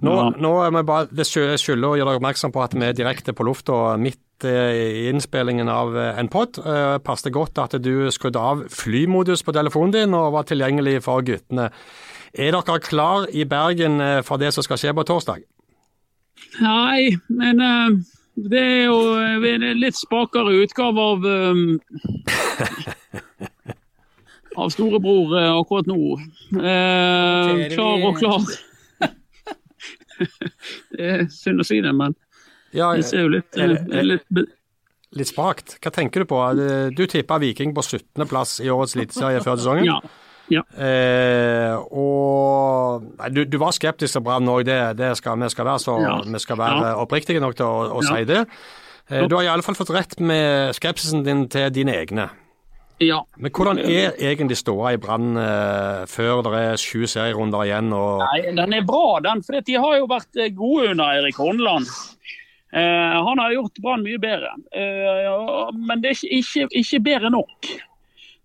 Nå, nå er vi bare, det skylder å gjøre dere oppmerksom på at vi er direkte på lufta midt eh, i innspillingen av eh, en pod. Eh, Passet godt at du skrudde av flymodus på telefonen din og var tilgjengelig for guttene. Er dere klar i Bergen for det som skal skje på torsdag? Nei, men uh, det er jo en litt spakere utgave av eh, Av storebror eh, akkurat nå. Eh, klar og klar. det er synd å si det, men Ja, det ser jo litt, Er eh, litt litt spakt. Hva tenker du på? Du tippa Viking på 17.-plass i årets eliteserie før sesongen. Ja. ja. Eh, og nei, du, du var skeptisk til Brann òg, det, det skal, vi skal være så Ja. vi skal være oppriktige nok til å, å Ja. si det. Eh, du har iallfall fått rett med skepsisen din til dine egne. Ja. Men hvordan er egentlig ståa i Brann eh, før det er sju serierunder igjen? Og, Nei, den er bra, den. For de har jo vært eh, gode under Erik Horneland. Eh, han har gjort Brann mye bedre. Eh, men det er ikke, ikke, bedre nok.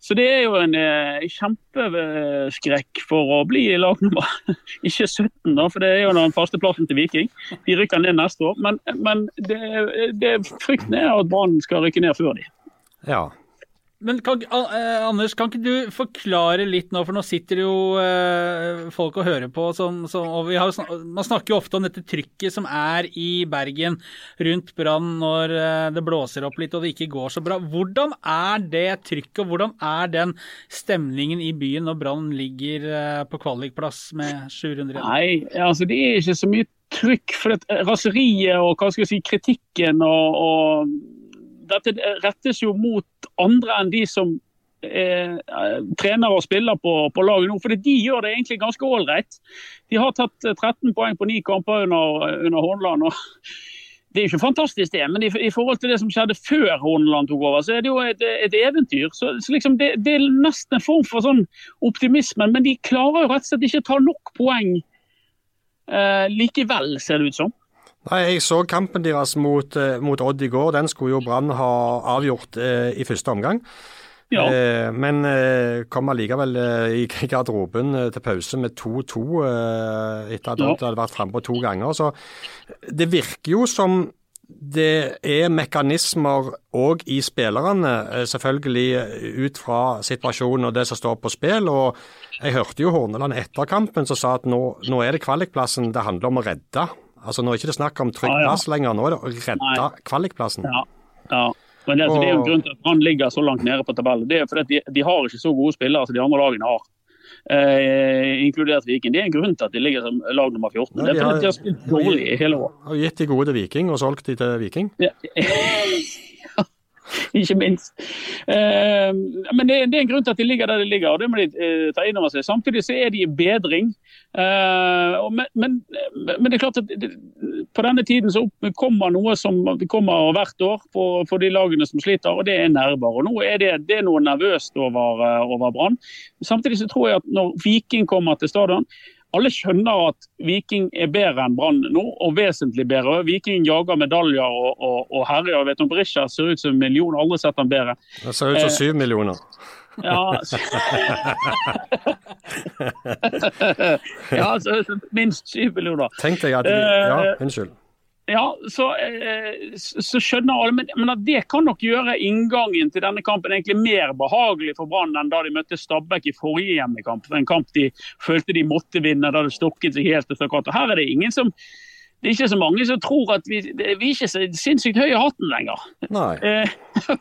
Så det er jo en eh, kjempeskrekk for å bli i lag nummer Ikke 17, da, for det er jo den faste plassen til Viking. De rykker ned neste år. Men, men det, det, frykten er at Brann skal rykke ned før de. ja. Men kan, eh, Anders, kan ikke du forklare litt nå, for nå sitter jo eh, folk og hører på. Som, som, og har, man snakker jo ofte om dette trykket som er i Bergen rundt Brann når eh, det blåser opp litt og det ikke går så bra. Hvordan er det trykket, og hvordan er den stemningen i byen når Brann ligger på kvalikplass med 700? Nei, altså det er ikke så mye trykk. For raseriet og hva skal jeg si, kritikken og, og Dette rettes jo mot andre enn de som eh, trener og spiller på, på laget nå. For de gjør det egentlig ganske ålreit. De har tatt eh, 13 poeng på ni kamper under, under Hornland. og det er jo ikke fantastisk, det, men i, i forhold til det som skjedde før Horneland tok over, så er det jo et, et eventyr. Så, så liksom det, det, er nesten en form for sånn optimisme. Men de klarer jo rett og slett ikke ta nok poeng eh, likevel, ser det ut som. Nei, Jeg så kampen deres mot, eh, mot Odd i går. Den skulle jo Brann ha avgjort eh, i første omgang. Ja. Eh, men eh, kom allikevel eh, i garderoben eh, til pause med 2-2 eh, etter at Ja. Odd hadde vært frampå to ganger. Så det virker jo som det er mekanismer òg i spillerne, selvfølgelig ut fra situasjonen og det som står på spill. og Jeg hørte jo Horneland etter kampen som sa at nå, nå er det kvalikplassen det handler om å redde. Altså Nå er det ikke snakk om trygg plass lenger, nå er det å redde kvalikplassen. Ja, ja. Men det, altså, det er jo en grunn til at Brann ligger så langt nede på tabellen. Det er fordi de, de har ikke så gode spillere som de andre lagene har. Eh, inkludert Viking. Det er en grunn til at de ligger som lag nummer 14. Ja, det er fordi de har spilt dårlig i hele år. Har gitt de gode til Viking og solgt de til Viking. Ja. Ikke minst. Eh, men det, det er en grunn til at de ligger der de ligger, og det må de eh, ta inn over seg. Samtidig så er de i bedring. Eh, og men, men, men det er klart at det, på denne tiden så kommer noe som kommer hvert år for de lagene som sliter, og det er nerver. Og nå er det, det er noe nervøst over, eh, over Brann. Samtidig så tror jeg at når Viking kommer til stadion alle skjønner at Viking er bedre enn Brann nå, og vesentlig bedre. Viking jager medaljer og, og, og herjer. vet vet om Berisha ser ut som en million, aldri sett han bedre. Det ser ut som Eh. syv millioner. Ja, så- ja så, minst syv millioner. Tenk deg at Eh, Ja, unnskyld. Ja, så, eh, så, skjønner alle. Men, men, at det kan nok gjøre inngangen til denne kampen egentlig mer behagelig for Brann enn da de møtte Stabæk i forrige hjemmekamp. En kamp de følte de måtte vinne, da det stokket seg helt til Her er det ingen som det er ikke så mange som tror at vi, vi er ikke så sinnssykt høye i hatten lenger. Nei. Eh,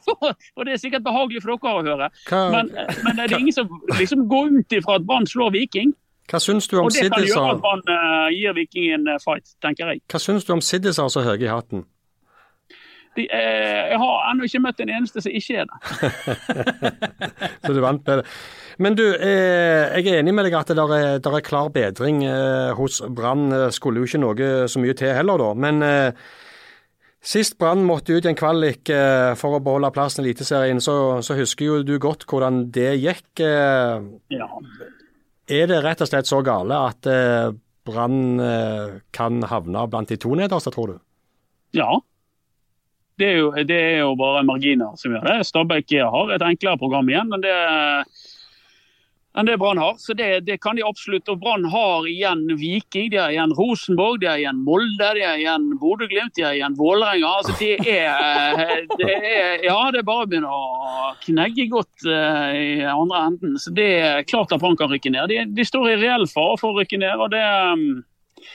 og det er sikkert behagelig for dere å høre. Hva, men, men det er ingen som liksom går ut ifra at Brann slår Viking. Hva syns du om Siddisar? Og det kan gjøre at uh, gir Viking en fight, tenker jeg. Hva syns du om Siddisar så høye i hatten? De, eh, jeg har ennå ikke møtt en eneste som ikke er det. så du vant med det. Men du, eh, jeg er enig med deg at det er, der er klar bedring eh, hos Brann. Skulle jo ikke noe så mye til heller, da. Men eh, sist Brann måtte ut i en kvalik eh, for å beholde plassen i Eliteserien, så, så, husker jo du godt hvordan det gikk. Eh. Ja. Er det rett og slett så gale at eh, Brann kan havne blant de to nederste, tror du? Ja, det er, jo, det er jo bare marginer som gjør det. Stabæk har et enklere program igjen men det, enn det Brann har. Så det, det, kan de absolutt. Og Brann har igjen Viking, de har igjen Rosenborg, de har igjen Molde, de har igjen Bodø-Glimt, de har igjen Vålerenga. Altså, det, er, det er Ja, det er bare å begynne å knegge godt uh, i andre enden. Så det er klart at Brann kan rykke ned. De, de står i reell fare for å rykke ned, og det, um,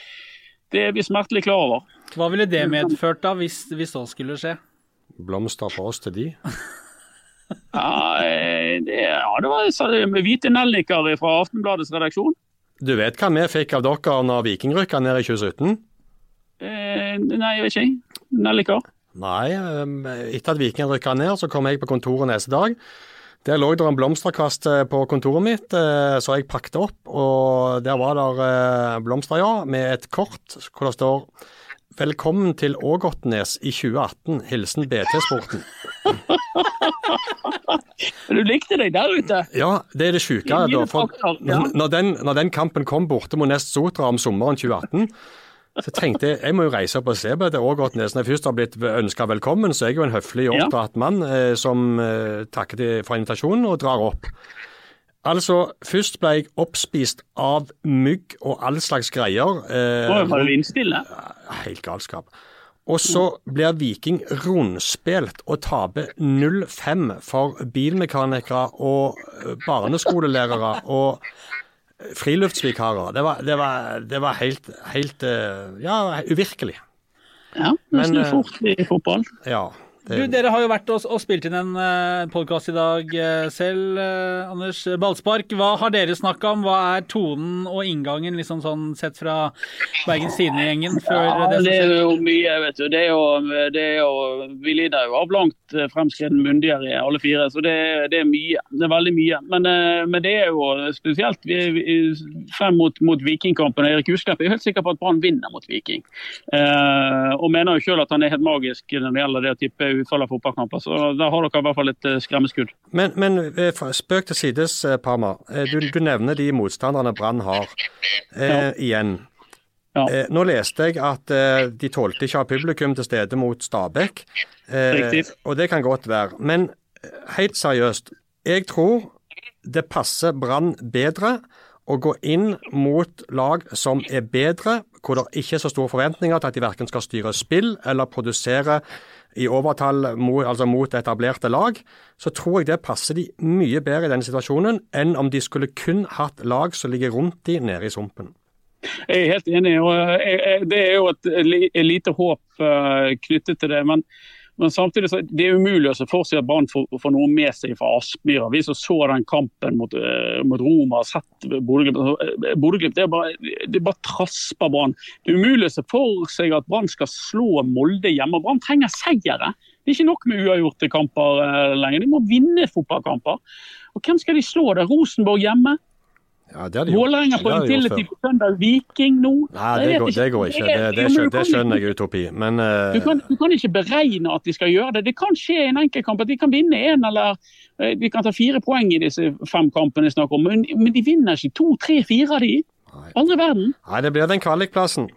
det er vi smertelig klar over. Hva ville det medført da, hvis, hvis så skulle skje? Blomster for oss til de? ja, eh, det, ja, det var hvite nelliker fra Aftenbladets redaksjon. Du vet hva vi fikk av dere når Viking rykka ned i 2017? Eh, nei, jeg vet ikke. Nelliker? Nei, eh, etter at Viking rykka ned, så kom jeg på kontoret neste dag. Der lå det en blomsterkvast eh, på kontoret mitt, så jeg pakket opp. Og der var det blomster, ja, med et kort hvor det står Velkommen til Ågotnes i 2018. Hilsen BT-sporten. du likte deg der ute? Ja, det er det sjuke. Når, den, når den kampen kom borte mot Nest Sotra om sommeren 2018, så tenkte jeg jeg må jo reise opp og se på det Ågotnes. Når jeg først har blitt ønska velkommen, så er jeg jo en høflig, oppdratt mann eh, som eh, takker for invitasjonen og drar opp. Altså, først ble jeg oppspist av mygg og all slags greier. Eh, var du vindstille? Helt galskap. Og så blir Viking rundspilt og taper 0-5 for bilmekanikere og eh, barneskolelærere og friluftsvikarer. Det var, det var, det var helt, helt, eh, ja, uvirkelig. Ja, det snur eh, fort i fotball. Ja. Det... Du, Dere har jo vært og, og spilt inn en uh, eh, podkast i dag uh, selv, uh, Anders Ballspark. Hva har dere snakka om? Hva er tonen og inngangen liksom sånn sett fra Bergens Tidende-gjengen? Ja, det, det, er jo mye, vet du. Det er jo, det er jo, vi lider jo av langt fremskreden myndigere alle fire, så det, det, er mye. Det er veldig mye. Men, men det er jo spesielt vi, vi, frem mot, mot Vikingkampen. Erik Husklepp er helt sikker på at Brann vinner mot Viking. og mener jo selv at han er helt magisk når det gjelder det å tippe utfall av fotballkamper. Så da har dere i hvert fall et eh, skremmeskudd. Men, men eh, spøk til sides, eh, Parma. Du, du nevner de motstanderne Brann har. Eh, igjen. Ja. Eh, nå leste jeg at eh, de tålte ikke å ha publikum til stede mot Stabæk. og det kan godt være. Men helt seriøst, jeg tror det passer Brann bedre å gå inn mot lag som er bedre, hvor det ikke er så store forventninger til at de verken skal styre spill eller produsere i overtall mot, altså mot etablerte lag, så tror jeg det passer de mye bedre i denne situasjonen enn om de skulle kun hatt lag som ligger rundt de nede i sumpen. Jeg er helt enig. og Det er jo et lite håp eh, knyttet til det. men men samtidig så det er umulig å se for seg at Brann får, noe med seg fra Aspmyra. Vi som så den kampen mot, uh, mot Roma, og sett Bodø-Glimt eh, det bare, det bare trasper Brann. Det er umulig å se for seg at Brann skal slå Molde hjemme. Brann trenger seire. Det er ikke nok med uavgjorte kamper uh, lenger. De må vinne fotballkamper. Og hvem skal de slå? Det Rosenborg hjemme. Ja, det Vålerenga får en til på søndag, Viking nå. Nei, det går, det går ikke. Det, det, skjønner, det skjønner jeg utopi, men uh... du, kan, du, kan, ikke beregne at de skal gjøre det. Det kan skje i en enkeltkamp at de kan vinne én eller eh, de kan ta fire poeng i disse fem kampene jeg snakker om, men, men de vinner ikke to, tre, fire av de. Aldri verden. Nei, det blir den kvalikplassen.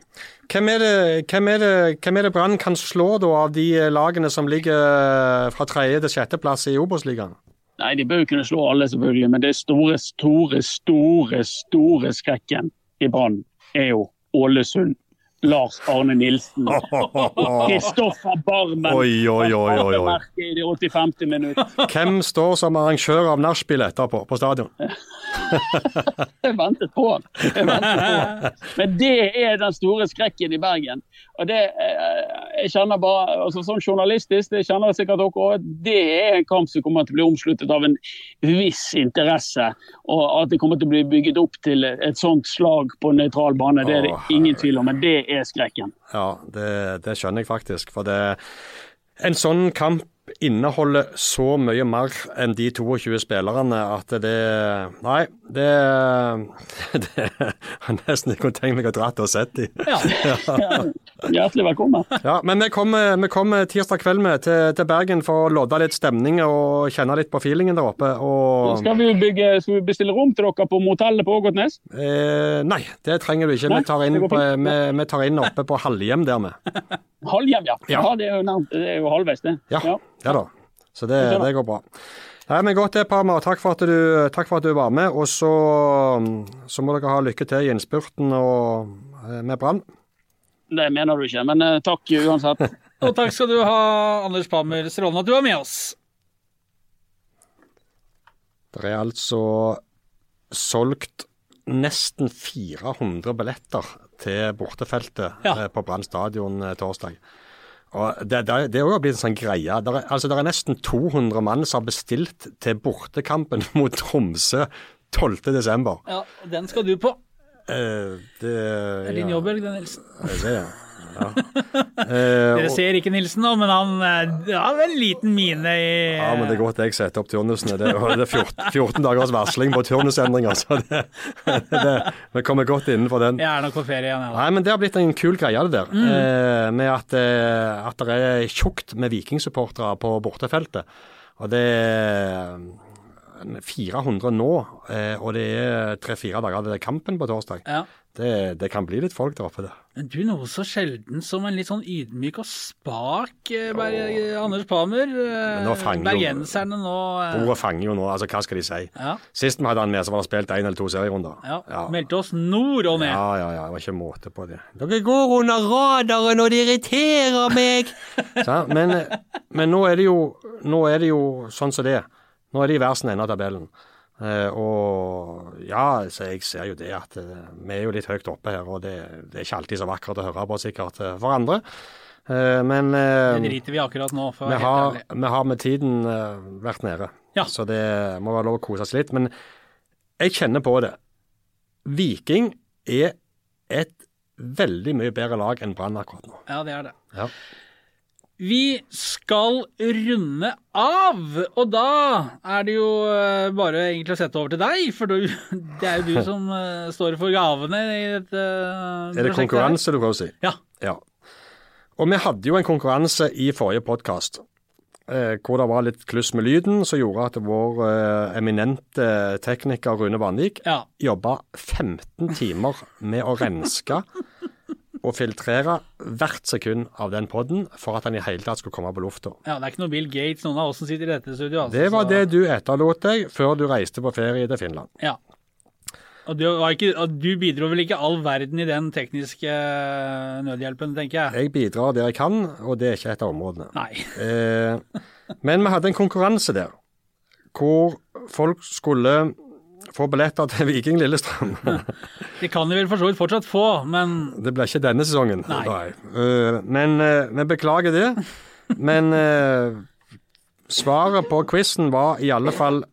Hvem er det, hvem er det, hvem er det Brann kan slå da av de lagene som ligger fra tredje til sjetteplass i Obos-ligaen? Nei, de bør jo kunne slå alle, selvfølgelig. Men det store, store, store store skrekken i Brann er jo Ålesund. Lars Arne Nilsen. Kristoffer Barmen. Oi, oi, oi, oi, oi. I det 85. minutt. Hvem står som arrangør av nachspiel etterpå på stadion? Jeg ventet på han. Jeg ventet på han. Men det er den store skrekken i Bergen. Og det, eh, jeg kjenner bare, altså Sånn journalistisk, det kjenner sikkert dere også, det er en kamp som kommer til å bli omsluttet av en viss interesse. Og at det kommer til å bli bygget opp til et sånt slag på nøytral bane, det er det ingen tvil om. Men det er skrekken. Ja, det, det skjønner jeg faktisk. For det, en sånn kamp inneholder så mye mer enn de 22 spillerne at det Nei, det, det er nesten ikke meg å dratt og sett de. Ja. Ja, hjertelig velkommen. Ja, men vi kommer, vi kommer tirsdag kveld med til, til Bergen for å lodde litt stemning og kjenne litt på feelingen der oppe. Og Skal vi, bygge, skal vi bestille rom til dere på motellet på Ågotnes? eh, Nei, det trenger du ikke. Nei, Vi tar inn, på, vi, vi tar inn oppe på Halhjem der vi. Halvhjem, ja. Ja. ja. det, er jo nærmt, det er jo halvveis, det. Ja, ja da. Så det, det går bra. Nei, men Godt det, Parma. Takk for at du, for at du var med. Og så, så må dere ha lykke til i innspurten og, eh, med Brann. Det mener du ikke, men eh, takk uansett. Og takk skal du ha, Anders Pammer. Strålende at du var med oss. Det er altså solgt nesten 400 billetter til bortefeltet Ja. eh, på Brann stadion eh, torsdag. Og det, det, det er jo blitt en sånn greie. Det er, altså, det er nesten 200 mann som har bestilt til bortekampen mot Tromsø 12.12. Ja, Den skal du på. Eh, det, Det er din ja, jobb, Helge Nilsen. Det, ja. Eh, Dere ser ikke Nilsen nå, men han eh, har en liten mine i Ja, men det er godt jeg setter opp turnusene. Det er, det er 14, 14 dagers varsling på turnusendringer, så det, det, vi kommer godt innenfor den. Jeg er nok på ferie igjen, ja. Nei, men det har blitt en kul greie, det der. Eh, med at, eh, at det er tjukt med vikingsupportere på bortefeltet. Og det 400 nå, eh, og det er tre-fire dager til kampen på torsdag. Ja. Det, det kan bli litt folk der oppe, det. Du, noe så sjelden som en litt sånn ydmyk og spak Ber Anders Pamer. eh, nå fanger jo- Bergenserne nå eh, Ordet fanger jo nå, altså hva skal de si? ja, Sist vi hadde han med, så var det spilt én eller to serierunder. ja. Ja. Meldte oss nord og ned. Ja, ja, ja, det var ikke måte på det. Dere går under radaren, og det irriterer meg! Så, men, men nå, er det jo, nå er det jo sånn som det er. Nå er de i versen ende av tabellen. Eh, og ja, så jeg ser jo det at eh, vi er jo litt høyt oppe her, og det, det er ikke alltid så vakkert å høre på sikkert eh, for andre. Eh, men eh, Det driter vi akkurat nå, for vi har, vi har med tiden vært nede, Ja. så det må være lov å kose seg litt. Men jeg kjenner på det. Viking er et veldig mye bedre lag enn Brann akkurat nå. Ja, det er det. Ja. Vi skal runde av, og da er det jo eh, bare egentlig å sette over til deg, for du, det er jo du som eh, står for gavene i dette prosjektet. Er det konkurranse du prøver å si? Ja. Ja. Og vi hadde jo en konkurranse i forrige podkast. Eh, hvor det var litt kluss med lyden, som gjorde at vår eh, eminente tekniker Rune Vanvik Ja. jobba 15 timer med å renske og filtrere hvert sekund av den podden for at han i hele tatt skulle komme på lufta. ja, det er ikke noe Bill Gates, noen av oss som sitter i dette studioet. Altså, Det var så- det du etterlot deg før du reiste på ferie til Finland. Ja. Og du, var ikke, du bidro vel ikke all verden i den tekniske eh, nødhjelpen, tenker jeg? Jeg bidrar der jeg kan, og det er ikke et av områdene. Nei. Eh, men vi hadde en konkurranse der, hvor folk skulle få billetter til Viking Lillestrøm. Det kan de vel for så vidt fortsatt få, men Det ble ikke denne sesongen. Nei. Eh, men eh, vi beklager det. Men eh, svaret på quizen var i alle fall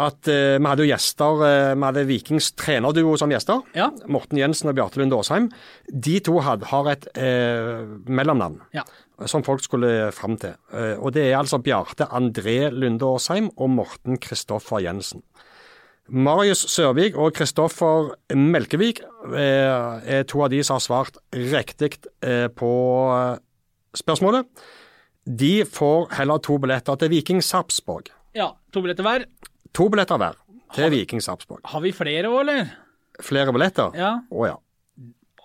at eh, vi hadde jo gjester. eh, vi hadde Vikings trenerduo som gjester. ja. Morten Jensen og Bjarte Lunde Aasheim. De to had, har et eh, mellomnavn ja. som folk skulle fram til. Og det er altså Bjarte André Lunde Aasheim og Morten Kristoffer Jensen. Marius Sørvik og Kristoffer Melkevik eh, er to av de som har svart riktig eh, på eh, spørsmålet. De får heller to billetter til Viking Sarpsborg. ja. To billetter hver. To billetter hver til Viking Sarpsborg. Har vi flere òg, eller? Flere billetter? Ja. Å ja.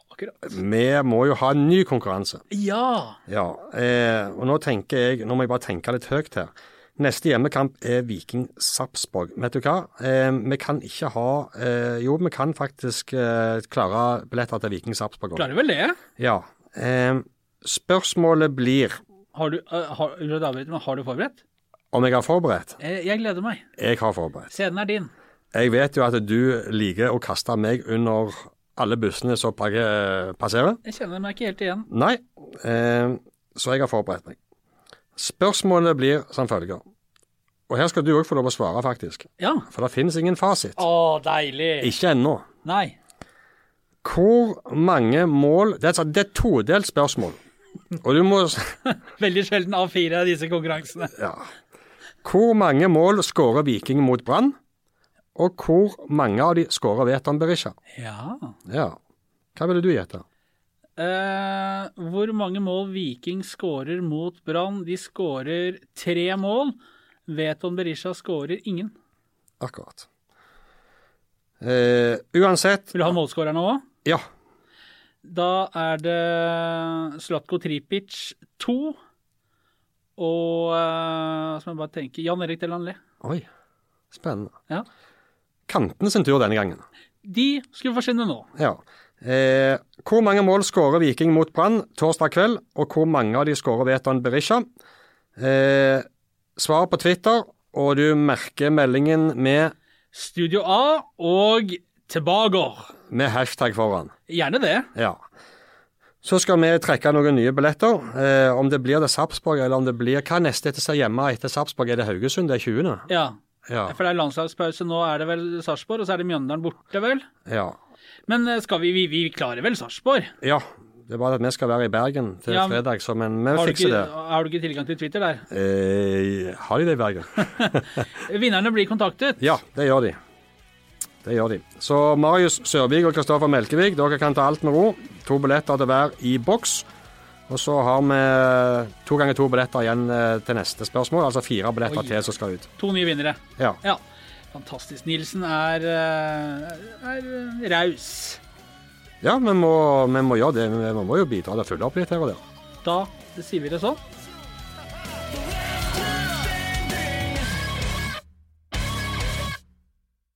Akkurat. Vi må jo ha en ny konkurranse. Ja. Ja, eh, og nå tenker jeg, nå må jeg bare tenke litt høyt her. Neste hjemmekamp er Viking Sarpsborg. Vet du hva? Eh, vi kan ikke ha eh, Jo, vi kan faktisk eh, klare billetter til Viking Sarpsborg. Klarer Klarer vel det? Ja. Eh, spørsmålet blir Har du, uh, har, David, har du forberedt? om jeg har forberedt. Eh, Jeg gleder meg. Jeg har forberedt. Scenen er din. Jeg vet jo at du liker å kaste meg under alle bussene som passerer. Jeg kjenner meg ikke helt igjen. Nei, eh, så jeg har forberedt meg. Spørsmålet blir som følger. Og her skal du òg få lov å svare, faktisk. Ja. For det finnes ingen fasit. Å, deilig. Ikke ennå. Nei. Hvor mange mål Det er, det er et todelt spørsmål. Og du må Veldig sjelden A4 av disse konkurransene. Ja. Hvor mange mål skårer Viking mot Brann? Og hvor mange av de skårer Veton Berisha? Ja. Ja. Hva ville du gjette? Eh, hvor mange mål Viking skårer mot Brann? De skårer tre mål. Veton Berisha skårer ingen. Akkurat. Eh, uansett Vil du ha målskårerne òg? Ja. Da er det Slatko Tripic to. Og eh, så må jeg bare tenke Jan Erik Delanlé. Oi. Spennende. Ja. Kanten sin tur denne gangen. De skulle forsvinne nå. Ja. Eh, hvor mange mål skårer Viking mot Brann torsdag kveld, og hvor mange av de skårer Veton Berisha? Eh, svar på Twitter, og du merker meldingen med, Studio A og tilbaker. med hashtag foran. Gjerne det. Ja. Så skal vi trekke noen nye billetter. Eh, om det blir det Sarpsborg, eller om det blir Hva neste etter seg hjemme etter Sarpsborg? Er det Haugesund? Det er 20.? Ja. Ja. For det er landslagspause nå, er det vel Sarpsborg, og så er det Mjøndalen borte, vel? ja. Men eh, skal vi, vi, vi klarer vel Sarpsborg? Ja. Det er bare at vi skal være i Bergen til Ja, fredag, så men vi fikser ikke, det. har du ikke tilgang til Twitter der? Eh, har de det i Bergen? Vinnerne blir kontaktet. Ja, det gjør de. Det gjør de. Så Marius Sørvik og Kristoffer Melkevik, dere kan ta alt med ro. To billetter til hver i boks. Og så har vi to ganger to billetter igjen eh, til neste spørsmål. Altså fire billetter Oi. til som skal ut. To nye vinnere. Ja. Ja. Fantastisk. Nilsen er, eh, er eh, raus. ja vi, må, vi må gjøre det. Vi må jo bidra til å følge opp litt her og der. Da sier vi det sånn.